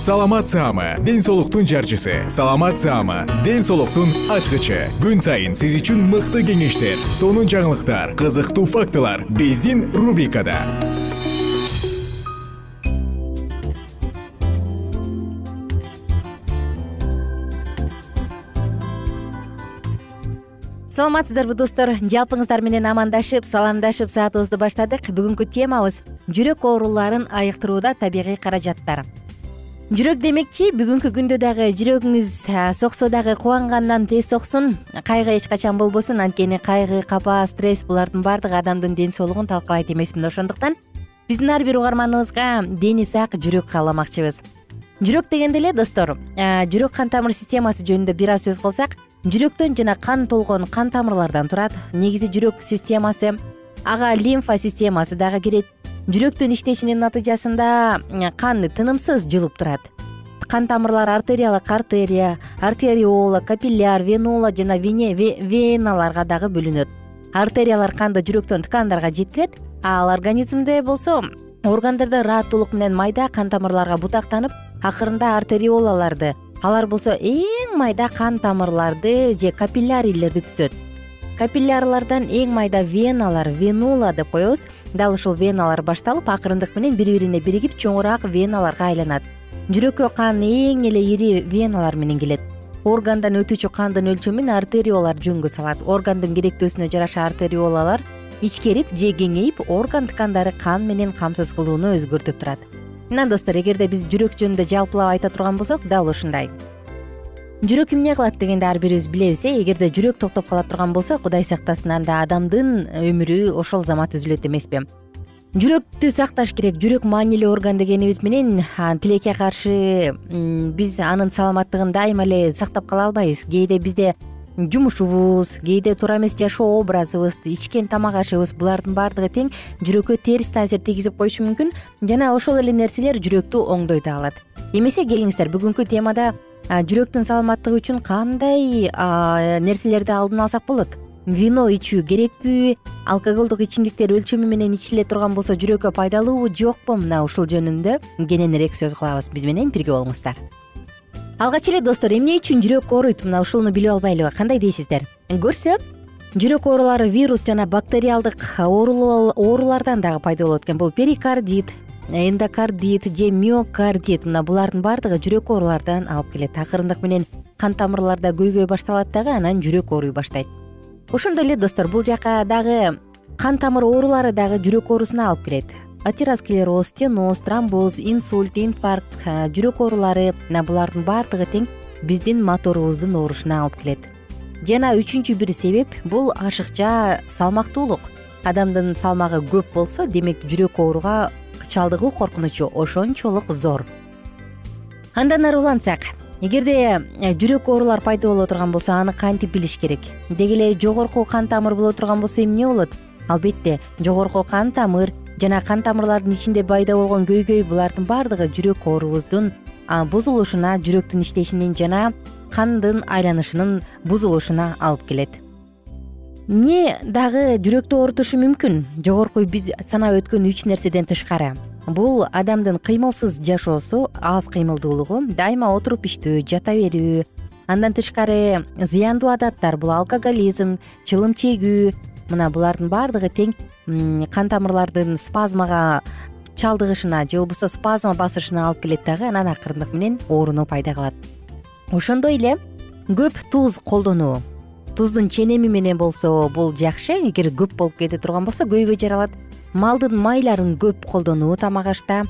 саламат саама ден соолуктун жарчысы. Саламат саама ден соолуктун ачкычы. Күн сайын сиз үчүн мыкты кеңештер сонун жаңылыктар кызыктуу фактылар биздин рубрикада. Саламатсыздарбы достор. Жалпыңыздар менен амандашып саламдашып саатыбызды баштадык. Бүгүнкү темабыз жүрөк ооруларын айыктырууда табигый каражаттар жүрөк демекчи бүгүнкү күндө дагы жүрөгүңүз соксо дагы кубангандан тез соксун. Кайгы эч качан болбосун анткени кайгы капа стресс булардын баардыгы адамдын ден соолугун талкалайт эмеспи ошондуктан. Биздин ар бир угарманыбызга дени сак жүрөк кааламакчыбыз. Жүрөк дегенде эле достор жүрөк кан тамыр системасы жөнүндө бир аз сөз кылсак жүрөктөн жана кан толгон кан тамырлардан турат. Негизи жүрөк системасы ага лимфа системасы дагы кирет жүрөктүн иштешинин натыйжасында кан тынымсыз жылып турат. Кан тамырлар артериялык артерия артериола капилляр венола жана веналарга дагы бөлүнөт. Артериялар канды жүрөктөн ткандарга жеткирет ал организмде болсо органдарда ырааттуулук менен майда кан тамырларга бутактанып акырында артериолаларды алар болсо эң майда кан тамырларды же капиллярилерди түзөт капиллярлардан эң майда веналар венула деп коебуз. Дал ушул веналар башталып акырындык менен бири бирине биригип чоңураак веналарга айланат. Жүрөккө кан эң эле ири веналар менен келет. Органдан өтүүчү кандын өлчөмүн артериолалар жөнгө салат. Органдын керектөөсүнө жараша артериолалар ичкерип же кеңейип орган ткандары кан менен камсыз кылууну өзгөртүп турат. Мына достор эгерде биз жүрөк жөнүндө жалпылап айта турган болсок дал ушундай жүрөк эмне кылат дегенди ар бирибиз билебиз э. Эгерде жүрөк токтоп кала турган болсо кудай сактасын анда адамдын өмүрү ошол замат үзүлөт эмеспи. Жүрөктү сакташ керек жүрөк маанилүү орган дегенибиз менен тилекке каршы биз анын саламаттыгын дайыма эле сактап кала албайбыз. Кээде бизде жумушубуз кээде туура эмес жашоо образыбыз ичкен тамак ашыбыз булардын баардыгы тең жүрөккө терс таасир тийгизип коюшу мүмкүн. Жана ошол эле нерселер жүрөктү оңдой да алат. Эмесе келиңиздер бүгүнкү темада жүрөктүн саламаттыгы үчүн кандай нерселерди алдын алсак болот? Вино ичүү керекпи? Алкоголдук ичимдиктер өлчөмү менен ичиле турган болсо жүрөккө пайдалуубу жокпу? Мына ушул жөнүндө кененирээк сөз кылабыз. Биз менен бирге болуңуздар. Алгач эле достор эмне үчүн жүрөк ооруйт? Мына ушуну билип албайлыбы кандай дейсиздер? Көрсө жүрөк оорулары вирус жана бактериалдык оорулардан дагы пайда болот экен. Бул перикардит эндокардит же миокардит мына булардын баардыгы жүрөк оорулардан алып келет акырындык менен кан тамырларда көйгөй башталат дагы анан жүрөк ооруй баштайт. Ошондой эле достор бул жака дагы кан тамыр оорулары дагы жүрөк оорусуна алып келет. Атеросклероз стеноз тромбоз инсульт инфаркт жүрөк оорулары мына булардын баардыгы тең биздин моторубуздун оорушуна алып келет. Жана үчүнчү бир себеп бул ашыкча салмактуулук адамдын салмагы көп болсо демек жүрөк ооруга чалдыгуу коркунучу ошончолук зор. Андан ары улантсак эгерде жүрөк оорулар пайда боло турган болсо аны кантип билиш керек? Деги эле жогорку кан тамыр боло турган болсо эмне болот? Албетте жогорку кан тамыр жана кан тамырлардын ичинде пайда болгон көйгөй булардын баардыгы жүрөк оорубуздун бузулушуна жүрөктүн иштешинин жана кандын айланышынын бузулушуна алып келет эмне дагы жүрөктү оорутушу мүмкүн? Жогорку биз санап өткөн үч нерседен тышкары. Бул адамдын кыймылсыз жашоосу аз кыймылдуулугу дайыма отуруп иштөө жата берүү андан тышкары зыяндуу адаттар бул алкоголизм чылым чегүү мына булардын баардыгы тең кан тамырлардын спазмага чалдыгышына же болбосо спазма басышына алып келет дагы анан акырындык менен ооруну пайда кылат ошондой эле көп туз колдонуу туздун ченеми менен болсо бул жакшы эгер көп болуп кете турган болсо көйгөй жаралат. Малдын майларын көп колдонуу тамак ашта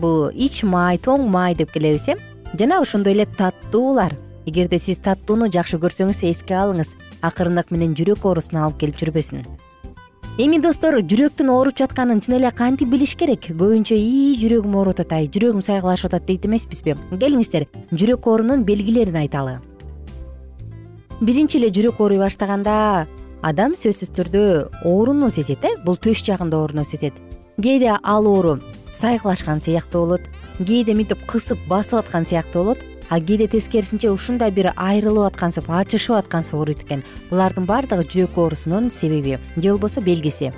бул ич май тоң май деп келебиз э? Жана ошондой эле таттуулар эгерде сиз таттууну жакшы көрсөңүз эске алыңыз. Акырындык менен жүрөк оорусуна алып келип жүрбөсүн. Эми достор жүрөктүн ооруп жатканын чын эле кантип билиш керек? Көбүнчө ии жүрөгүм ооруп атат ай жүрөгүм сайгылашып атат дейт эмеспизби? Келиңиздер жүрөк оорунун белгилерин айталы биринчи эле жүрөк ооруй баштаганда адам сөзсүз түрдө ооруну сезет э? Бул төш жагында ооруну сезет. Кээде ал оору сайгылашкан сыяктуу болот кээде мынтип кысып басып аткан сыяктуу болот а кээде тескерисинче ушундай бир айрылып аткансып ачышып аткансып ооруйт экен. Булардын баардыгы жүрөк оорусунун себеби. Же болбосо белгиси.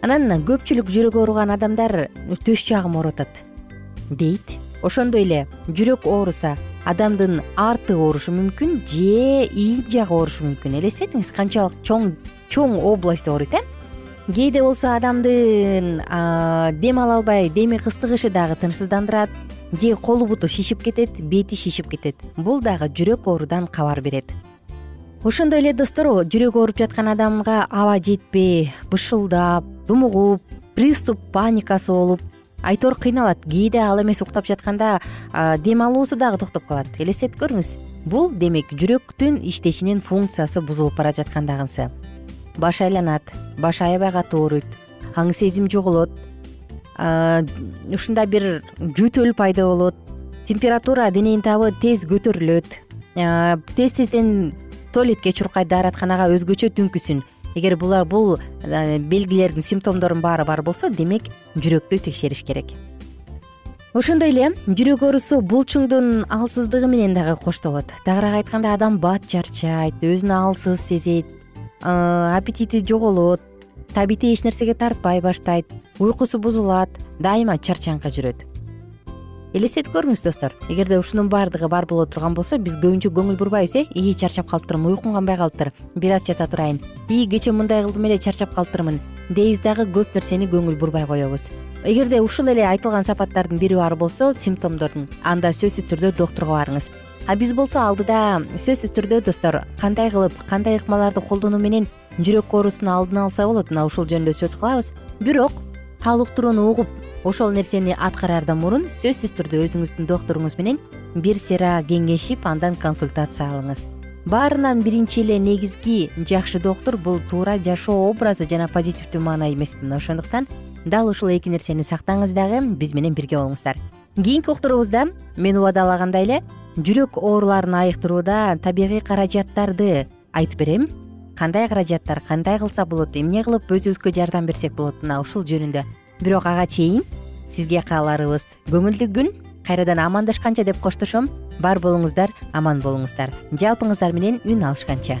Анан көпчүлүк жүрөгү ооруган адамдар төш жагым ооруп атат дейт. Ошондой эле жүрөк ооруса адамдын арты оорушу мүмкүн же ийин жагы оорушу мүмкүн. Элестетиңиз канчалык чоң чоң область ооруйт э? Кээде болсо адамдын дем ала албай деми кыстыгышы дагы тынчсыздандырат же колу буту шишип кетет бети шишип кетет. Бул дагы жүрөк оорудан кабар берет. Ошондой эле достор жүрөгү ооруп жаткан адамга аба жетпей бышылдап думугуп приступ паникасы болуп айтор кыйналат кээде ал эмес уктап жатканда дем алуусу дагы токтоп калат. Элестетип көрүңүз. Бул демек жүрөктүн иштешинин функциясы бузулуп бара жаткандагысы баш айланат баш аябай катуу ооруйт аң сезим жоголот ушундай бир жөтөл пайда болот температура дененин табы тез көтөрүлөт тез тезден туалетке чуркайт дааратканага өзгөчө түнкүсүн эгер булар бул белгилердин симптомдордун баары бар болсо демек жүрөктү текшериш керек. Ошондой эле жүрөк оорусу булчуңдун алсыздыгы менен дагы коштолот. Тагыраак айтканда адам бат чарчайт өзүн алсыз сезет аппетити жоголот табити эч нерсеге тартпай баштайт уйкусу бузулат дайыма чарчаңкы жүрөт элестетип көрүңүз достор. Эгерде ушунун баардыгы бар боло турган болсо биз көбүнчө көңүл бурбайбыз э? Ии чарчап калыптырмын уйкум канбай калыптыр. Бир аз жата турайын. Ии кечээ мындай кылдым эле чарчап калыптырмын. Дейбиз дагы көп нерсени көңүл бурбай коебуз. Эгерде ушул эле айтылган сапаттардын бири бар болсо симптомдордун анда сөзсүз түрдө доктурга барыңыз. А биз болсо алдыда сөзсүз түрдө достор кандай кылып кандай ыкмаларды колдонуу менен жүрөк оорусунун алдын алса болот мына ушул жөнүндө сөз кылабыз. Бирок ал уктурууну угуп ошол нерсени аткараардан мурун сөзсүз түрдө өзүңүздүн доктуруңуз менен бир сыйра кеңешип андан консультация алыңыз. Баарынан биринчи эле негизги жакшы доктур бул туура жашоо образы жана позитивдүү маанай эмеспи мына ошондуктан дал ушул эки нерсени сактаңыз дагы биз менен бирге болуңуздар. Кийинки уктуруубузда мен убадалагандай эле жүрөк ооруларын айыктырууда табигый каражаттарды айтып берем. Кандай каражаттар кандай кылса болот эмне кылып өзүбүзгө жардам берсек болот мына ушул жөнүндө бирок ага чейин сизге кааларыбыз. Көңүлдүү күн кайрадан амандашканча деп коштошом. Бар болуңуздар аман болуңуздар. Жалпыңыздар менен үн алышканча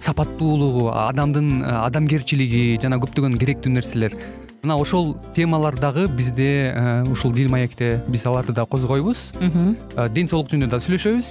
сапаттуулугу адамдын э, адамгерчилиги жана көптөгөн керектүү нерселер. Мына ошол темалар дагы бизде э, ушул дил маекте биз аларды да козгойбуз. Э, ден соолук жөнүндө да сүйлөшөбүз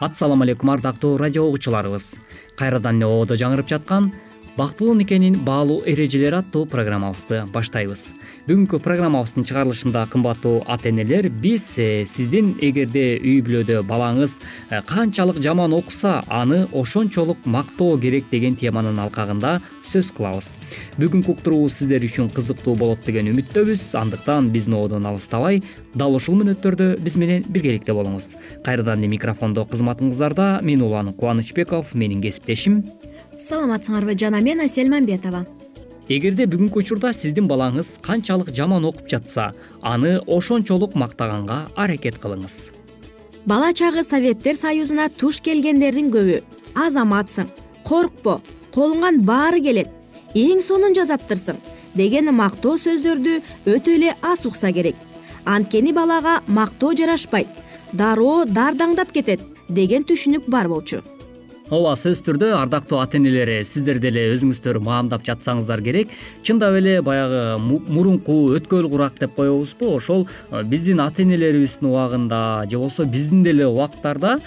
ассалому алейкум ардактуу радио угуучуларыбыз кайрадан эле ободо жаңырып жаткан бактылуу никенин баалуу эрежелери аттуу программабызды баштайбыз. Бүгүнкү программабыздын чыгарылышында кымбаттуу ата энелер биз э, сиздин эгерде үй бүлөдө балаңыз э, канчалык жаман окуса аны ошончолук мактоо керек деген теманын алкагында сөз кылабыз. Бүгүнкү уктуруубуз сиздер үчүн кызыктуу болот деген үмүттөбүз. Андыктан биздин ободон алыстабай дал ушул мүнөттөрдө биз менен биргеликте болуңуз. Кайрадан эле микрофондо кызматыңыздарда мен улан кубанычбеков менин кесиптешим саламатсыңарбы жана мен асель мамбетова эгерде бүгүнкү учурда сиздин балаңыз канчалык жаман окуп жатса аны ошончолук мактаганга аракет кылыңыз. Бала чагы советтер союзуна туш келгендердин көбү. Азаматсың коркпо колуңан баары келет. Эң сонун жазаптырсың деген мактоо сөздөрдү өтө эле аз укса керек. Анткени балага мактоо жарашпайт дароо дардаңдап кетет деген түшүнүк бар болчу ооба сөзсүз түрдө ардактуу ата энелер сиздер деле өзүңүздөр маамдап жатсаңыздар керек. Чындап эле баягы мурунку өткөл курак деп коебузбу. Ошол биздин ата энелерибиздин убагында же болбосо биздин деле убактарда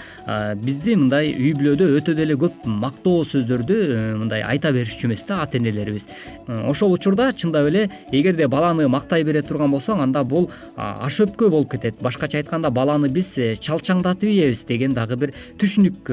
бизди мындай үй бүлөдө өтө деле көп мактоо сөздөрдү э, мындай айта беришчү эмес да ата энелерибиз э, ошол учурда чындап эле эгерде баланы мактай бере турган болсоң анда бул аш өпкө болуп кетет. Башкача айтканда баланы биз э, чалчаңдатып ийебиз деген дагы бир түшүнүк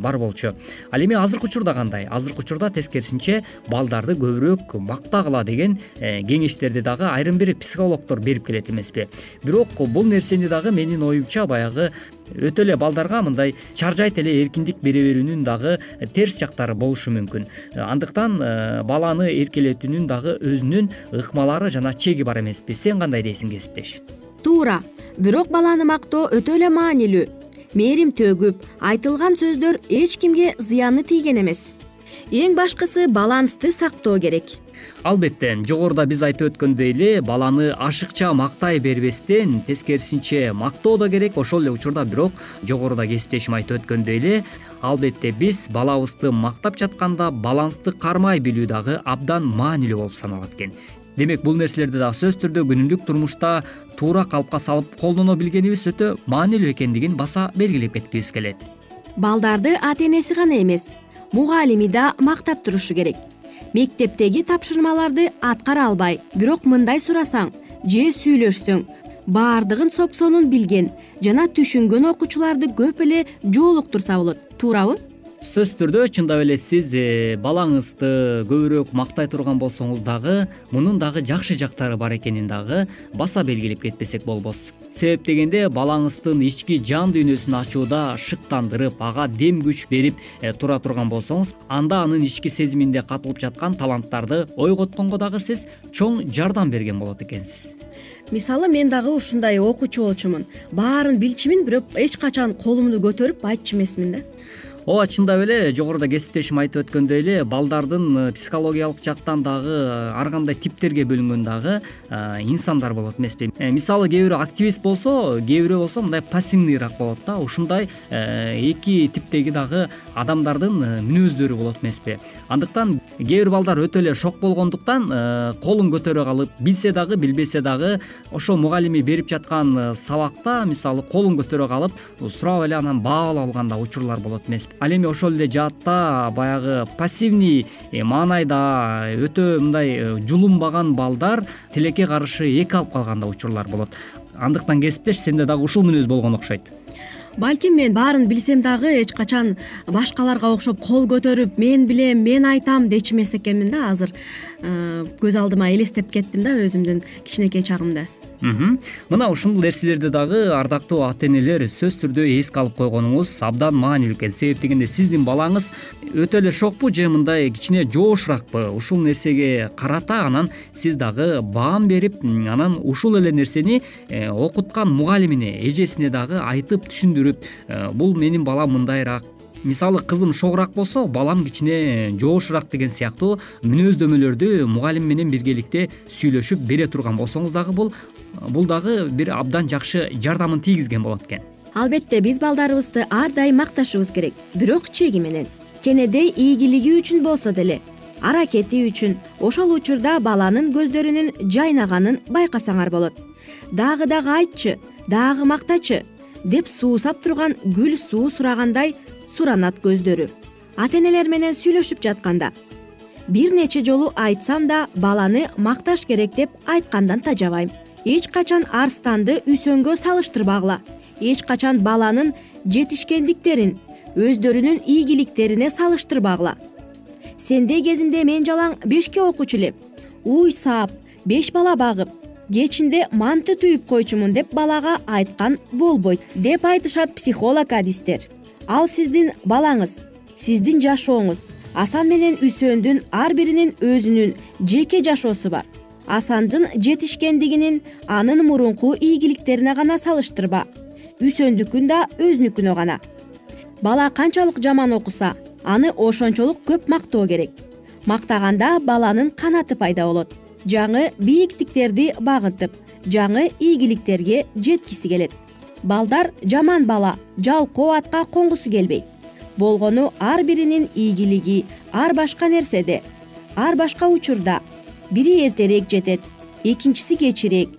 бар болчу ал эми азыркы учурда кандай? Азыркы учурда тескерисинче балдарды көбүрөөк мактагыла деген э, кеңештерди дагы айрым бир психологдор берип келет эмеспи. Бирок бул нерсени дагы менин оюмча баягы өтө эле балдарга мындай чаржайт эле эркиндик бере берүүнүн дагы терс жактары болушу мүмкүн. Андыктан э, баланы эркелетүүнүн дагы өзүнүн ыкмалары жана чеги бар эмеспи. Сен кандай дейсиң кесиптеш? Туура. Бирок баланы мактоо өтө эле маанилүү мээрим төгүп. Айтылган сөздөр эч кимге зыяны тийген эмес. Эң башкысы балансты сактоо керек. Албетте жогоруда биз айтып өткөндөй эле баланы ашыкча мактай бербестен тескерисинче мактоо да керек ошол эле учурда бирок жогоруда кесиптешим айтып өткөндөй эле. Албетте биз балабызды мактап жатканда балансты кармай билүү дагы абдан маанилүү болуп саналат экен демек бул нерселерди дагы сөзсүз түрдө күнүмдүк турмушта туура калыпка салып колдоно билгенибиз өтө маанилүү экендигин баса белгилеп кеткибиз келет. Балдарды ата энеси гана эмес мугалими да мактап турушу керек. Мектептеги тапшырмаларды аткара албай бирок мындай сурасаң же сүйлөшсөң баардыгын сопсонун билген жана түшүнгөн окуучуларды көп эле жолуктурса болот. Туурабы сөзсүз түрдө чындап эле сиз э, балаңызды көбүрөөк мактай турган болсоңуз дагы мунун дагы жакшы жактары бар экенин дагы баса белгилеп кетпесек болбос. Себеп дегенде балаңыздын ички жан дүйнөсүн ачууда шыктандырып ага дем күч берип э, тура турган болсоңуз анда анын ички сезиминде катылып жаткан таланттарды ойготконго дагы сиз чоң жардам берген болот экенсиз. Мисалы мен дагы ушундай окуучу болчумун. Баарын билчүмүн бирок эч качан колумду көтөрүп айтчу эмесмин да ооба чындап эле жогоруда кесиптешим айтып өткөндөй эле балдардын э, психологиялык жактан дагы э, ар кандай типтерге бөлүнгөн дагы э, инсандар болот эмеспи мисалы кээ бирөө активист болсо кээ бирөө болсо мындай пассивныйраак болот да ушундай эки типтеги дагы адамдардын мүнөздөрү болот эмеспи андыктан кээ бир балдар өтө эле шок болгондуктан колун көтөрө калып билсе дагы билбесе дагы ошо мугалими берип жаткан сабакта мисалы колун көтөрө калып сурап эле анан баа ала алган да учурлар болот эмеспи ал эми ошол эле жаатта баягы пассивный э, маанайда өтө мындай э, жулунбаган балдар тилекке каршы эки алып калган да учурлар болот. Андыктан кесиптеш сенде дагы ушул мүнөз болгон окшойт. Балким мен баарын билсем дагы эч качан башкаларга окшоп кол көтөрүп мен билем мен айтам дечү эмес экенмин да азыр. Э, көз алдыма элестеп кеттим да өзүмдүн кичинекей чагымды мына ушул нерселерди дагы ардактуу ата энелер сөзсүз түрдө эске алып койгонуңуз абдан маанилүү экен. Себеп дегенде сиздин балаңыз өтө эле шокпу же мындай кичине жоошураакпы ушул нерсеге карата анан сиз дагы баам берип анан ушул эле нерсени э, окуткан мугалимине эжесине дагы айтып түшүндүрүп э, бул менин балам мындайраак мисалы кызым шогураак болсо балам кичине жоошураак деген сыяктуу мүнөздөмөлөрдү мугалим менен биргеликте сүйлөшүп бере турган болсоңуз дагы бул бул дагы бир абдан жакшы жардамын тийгизген болот экен. Албетте биз балдарыбызды ар дайым макташыбыз керек. Бирок чеги менен. Кенедей ийгилиги үчүн болсо деле аракети үчүн ошол учурда баланын көздөрүнүн жайнаганын байкасаңар болот. Дагы дагы айтчы дагы мактачы деп суусап турган гүл суу сурагандай суранат көздөрү. Ата энелер менен сүйлөшүп жатканда бир нече жолу айтсам да баланы макташ керек деп айткандан тажабайм эч качан арстанды үсөнгө салыштырбагыла эч качан баланын жетишкендиктерин өздөрүнүн ийгиликтерине салыштырбагыла сендей кезимде мен жалаң бешке окучу элем уй саап беш бала багып кечинде манты түйүп койчумун деп балага айткан болбойт деп айтышат психолог адистер. Ал сиздин балаңыз сиздин жашооңуз асан менен үсөндүн ар биринин өзүнүн жеке жашоосу бар. Асандын жетишкендигинин анын мурунку ийгиликтерине гана салыштырба. Үсөндүкүн да өзүнүкүнө гана. Бала канчалык жаман окуса аны ошончолук көп мактоо керек. Мактаганда баланын канаты пайда болот жаңы бийиктиктерди багынтып жаңы ийгиликтерге жеткиси келет. Балдар жаман бала жалкоо атка конгусу келбейт. Болгону ар биринин ийгилиги ар башка нерседе ар башка учурда. Бири эртерээк жетет экинчиси кечирээк.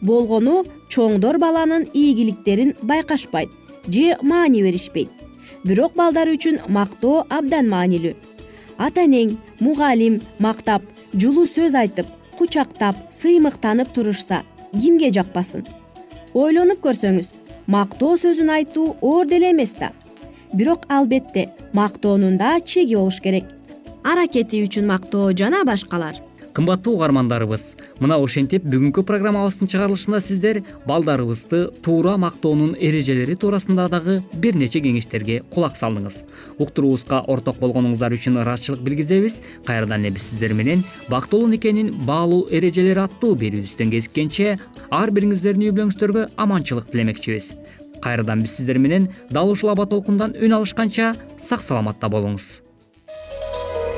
Болгону чоңдор баланын ийгиликтерин байкашпайт же маани беришпейт. Бирок балдар үчүн мактоо абдан маанилүү. Ата энең мугалим мактап жылуу сөз айтып кучактап сыймыктанып турушса кимге жакпасын? Ойлонуп көрсөңүз мактоо сөзүн айтуу оор деле эмес да. Бирок албетте мактоонун да чеги болуш керек. Аракети үчүн мактоо жана башкалар кымбаттуу угармандарыбыз. Мына ошентип бүгүнкү программабыздын чыгарылышында сиздер балдарыбызды туура мактоонун эрежелери туурасында дагы бир нече кеңештерге кулак салдыңыз. Уктуруубузга орток болгонуңуздар үчүн ыраазычылык билгизебиз. Кайрадан эле биз сиздер менен бактылуу никенин баалуу эрежелери аттуу берүүбүздөн кезиккенче ар бириңиздердин үй бүлөңүздөргө аманчылык тилемекчибиз. Кайрадан биз сиздер менен дал ушул аба толкундан үн алышканча сак саламатта болуңуз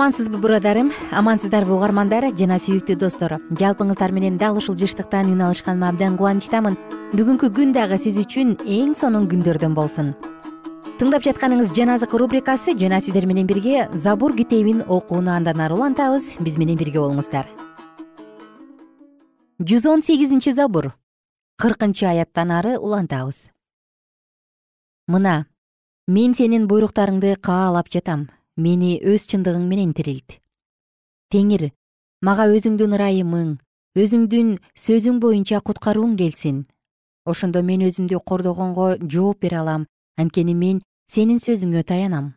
амансызбы бурадарым? Амансыздарбы угармандар жана сүйүктүү достор. Жалпыңыздар менен дал ушул жыштыктан үн алышканыма абдан кубанычтамын. Бүгүнкү күн дагы сиз үчүн эң сонун күндөрдөн болсун. Тыңдап жатканыңыз жан азык рубрикасы жана сиздер менен бирге забур китебин окууну андан ары улантабыз. Биз менен бирге болуңуздар. Жүз он сегизинчи забур. Кыркынчы аяттан ары улантабыз. Мына мен сенин буйруктарыңды каалап жатам мени өз чындыгың менен тирилт. Теңир мага өзүңдүн ырайымың өзүңдүн сөзүң боюнча куткарууң келсин. Ошондо мен өзүмдү кордогонго жооп бере алам анткени мен сенин сөзүңө таянам.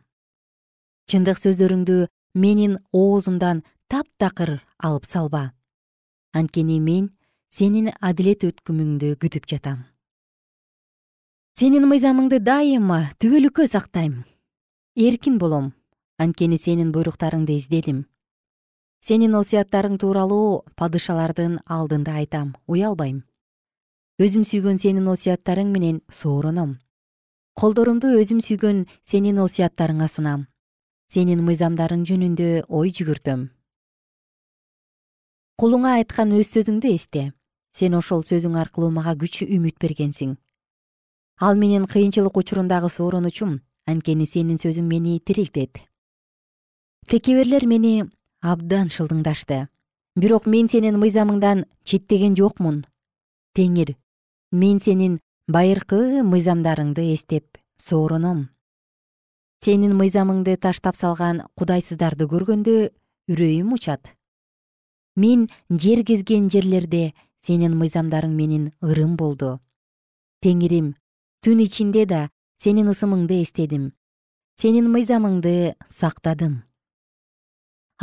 Чындык сөздөрүңдү менин оозумдан таптакыр алып салба. Анткени мен сенин адилет өткүмүңдү күтүп жатам. Сенин мыйзамыңды дайыма түбөлүккө сактайм. Эркин болом анткени сенин буйруктарыңды издедим. Сенин осуяттарың тууралуу падышалардын алдында айтам уялбайм. Өзүм сүйгөн сенин осуяттарың менен соороном. Колдорумду өзүм сүйгөн сенин осуяттарыңа сунам. Сенин мыйзамдарың жөнүндө ой жүгүртөм. Кулуңа айткан өз сөзүңдү эсте. Сен ошол сөзүң аркылуу мага күч үмүт бергенсиң. Ал менин кыйынчылык учурундагы сооронучум анткени сенин сөзүң мени тирилтет текеберлер мени абдан шылдыңдашты. Бирок мен сенин мыйзамыңдан четтеген жокмун. Теңир мен сенин байыркы мыйзамдарыңды эстеп соороном сенин мыйзамыңды таштап салган кудайсыздарды көргөндө үрөйүм учат. Мен жер кезген жерлерде сенин мыйзамдарың менин ырым болду. Теңирим түн ичинде да сенин ысымыңды эстедим. Сенин мыйзамыңды сактадым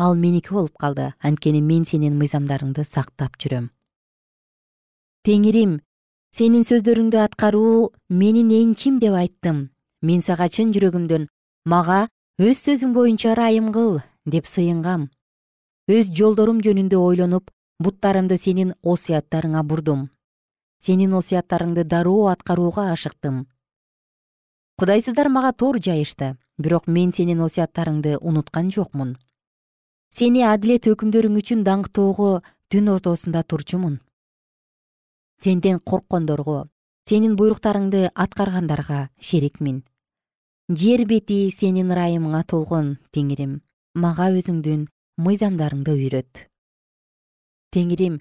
ал меники болуп калды. Анткени мен сенин мыйзамдарыңды сактап жүрөм. Теңирим сенин сөздөрүңдү аткаруу менин энчим деп айттым. Мен сага чын жүрөгүмдөн мага өз сөзүң боюнча ырайым кыл деп сыйынгам. Өз жолдорум жөнүндө ойлонуп буттарымды сенин осуяттарыңа бурдум. Сенин осуяттарыңды дароо аткарууга ашыктым. Кудайсыздар мага тор жайышты. Бирок мен сенин осуяттарыңды унуткан жокмун сени адилет өкүмдөрүң үчүн даңктоого түн ортосунда турчумун. Сенден корккондорго сенин буйруктарыңды аткаргандарга шерикмин жер бети сенин ырайымыңа толгон теңирим мага өзүңдүн мыйзамдарыңды үйрөт. Теңирим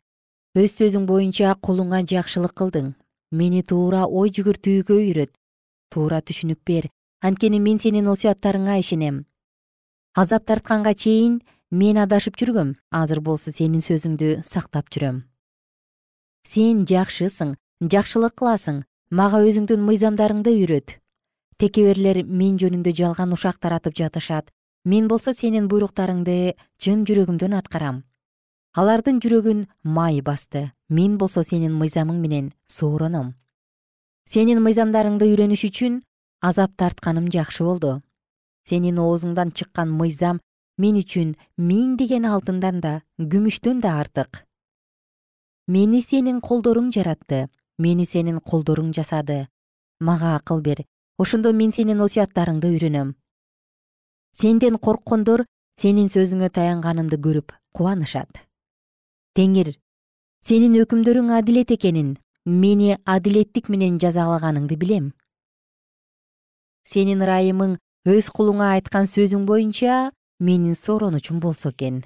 өз сөзүң боюнча кулуңа жакшылык кылдың. Мени туура ой жүгүртүүгө үйрөт. Туура түшүнүк бер. Анткени мен сенин осуяттарыңа ишенем. Азап тартканга чейин мен адашып жүргөм азыр болсо сенин сөзүңдү сактап жүрөм. Сен жакшысың жакшылык кыласың мага өзүңдүн мыйзамдарыңды үйрөт. Текеберлер мен жөнүндө жалган ушак таратып жатышат. Мен болсо сенин буйруктарыңды чын жүрөгүмдөн аткарам. Алардын жүрөгүн май басты. Мен болсо сенин мыйзамың менен соороном сенин мыйзамдарыңды үйрөнүш үчүн азап тартканым жакшы болду. Сенин оозуңдан чыккан мыйзам мен үчүн миңдеген алтындан да күмүштөн да артык. Мени сенин колдоруң жаратты мени сенин колдоруң жасады. Мага акыл бер ошондо мен сенин осуяттарыңды үйрөнөм. Сенден корккондор сенин сөзүңө таянганымды көрүп кубанышат. Теңир сенин өкүмдөрүң адилет экенин мени адилеттик менен жазалаганыңды билем. Сенин ырайымың өз кулуңа айткан сөзүң боюнча менин сооронучум болсо экен.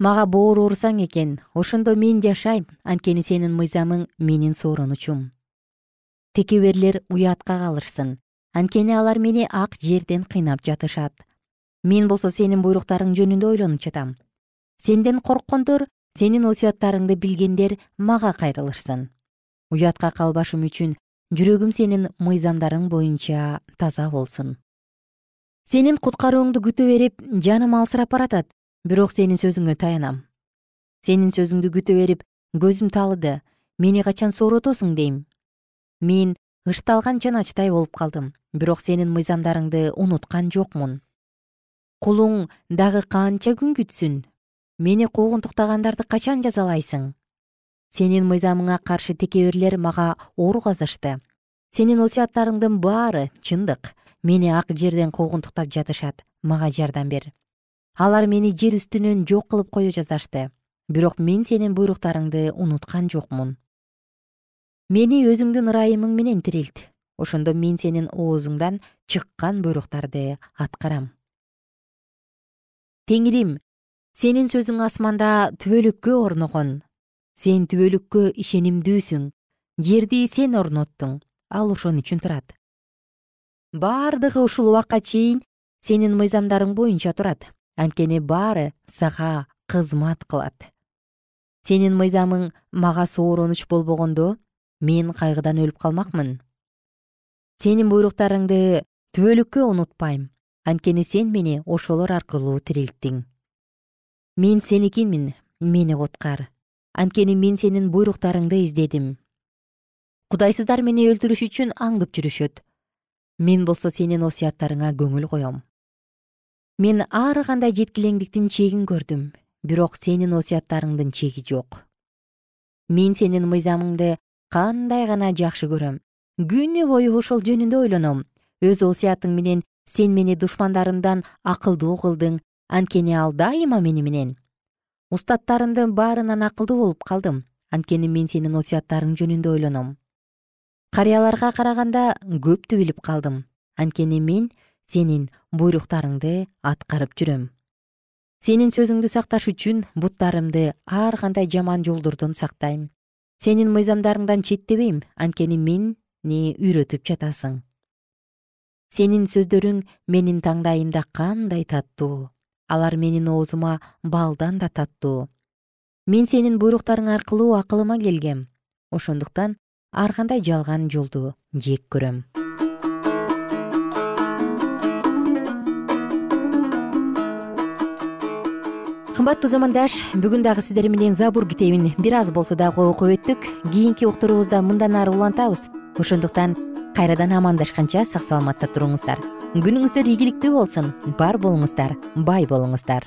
Мага боор урсаң экен ошондо мен жашайм анткени сенин мыйзамың менин сооронучум текеберлер уятка калышсын анткени алар мени ак жерден кыйнап жатышат. Мен болсо сенин буйруктарың жөнүндө ойлонуп жатам. Сенден корккондор сенин осуяттарыңды билгендер мага кайрылышсын. Уятка калбашым үчүн жүрөгүм сенин мыйзамдарың боюнча таза болсун сенин куткарууңду күтө берип жаным алсырап баратат. Бирок сенин сөзүңө таянам. Сенин сөзүңдү күтө берип көзүм таалыды мени качан сооротосуң дейм? Мен ышталган чаначтай болуп калдым. Бирок сенин мыйзамдарыңды унуткан жокмун. Кулуң дагы канча күн күтсүн? Мени куугунтуктагандарды качан жазалайсың? Сенин мыйзамыңа каршы текеберлер мага оор казышты. Сенин осуяттарыңдын баары чындык мени ак жерден куугунтуктап жатышат мага жардам бер. Алар мени жер үстүнөн жок кылып кое жаздашты бирок мен сенин буйруктарыңды унуткан жокмун. Мени өзүңдүн ырайымың менен тирилт ошондо мен сенин оозуңдан чыккан буйруктарды аткарам. Теңирим сенин сөзүң асманда түбөлүккө орногон. Сен түбөлүккө ишенимдүүсүң жерди сен орноттуң ал ошон үчүн турат баардыгы ушул убакка чейин сенин мыйзамдарың боюнча турат. Анткени баары сага кызмат кылат. Сенин мыйзамың мага сооронуч болбогондо мен кайгыдан өлүп калмакмын. Сенин буйруктарыңды түбөлүккө унутпайм. Анткени сен мени ошолор аркылуу тирилттиң мен сеникимин мени куткар анткени мен сенин буйруктарыңды издедим. Кудайсыздар мени өлтүрүш үчүн аңдып жүрүшөт мен болсо сенин осуяттарыңа көңүл коем мен ар кандай жеткилеңдиктин чегин көрдүм бирок сенин осуяттарыңдын чеги жок. Мен сенин мыйзамыңды кандай гана жакшы көрөм күнү бою ошол жөнүндө ойлоном. Өз осуятың менен сен мени душмандарымдан акылдуу кылдың анткени ал дайыма мени менен. Устаттарымдын баарынан акылдуу болуп калдым анткени мен сенин осуяттарың жөнүндө ойлоном карыяларга караганда көптү билип калдым. Анткени мен сенин буйруктарыңды аткарып жүрөм. Сенин сөзүңдү сакташ үчүн буттарымды ар кандай жаман жолдордон сактайм. Сенин мыйзамдарыңдан четтебейм анткени мени үйрөтүп жатасың. Сенин сөздөрүң менин таңдайымда кандай таттуу. Алар менин оозума балдан да таттуу. Мен сенин буйруктарың аркылуу акылыма келгем. Ошондуктан ар кандай жалган жолду жек көрөм. Кымбаттуу замандаш бүгүн дагы сиздер менен забур китебин бир аз болсо дагы окуп өттүк. Кийинки уктуруубузда мындан ары улантабыз. Ошондуктан кайрадан амандашканча сак саламатта туруңуздар. Күнүңүздөр ийгиликтүү болсун. Бар болуңуздар бай болуңуздар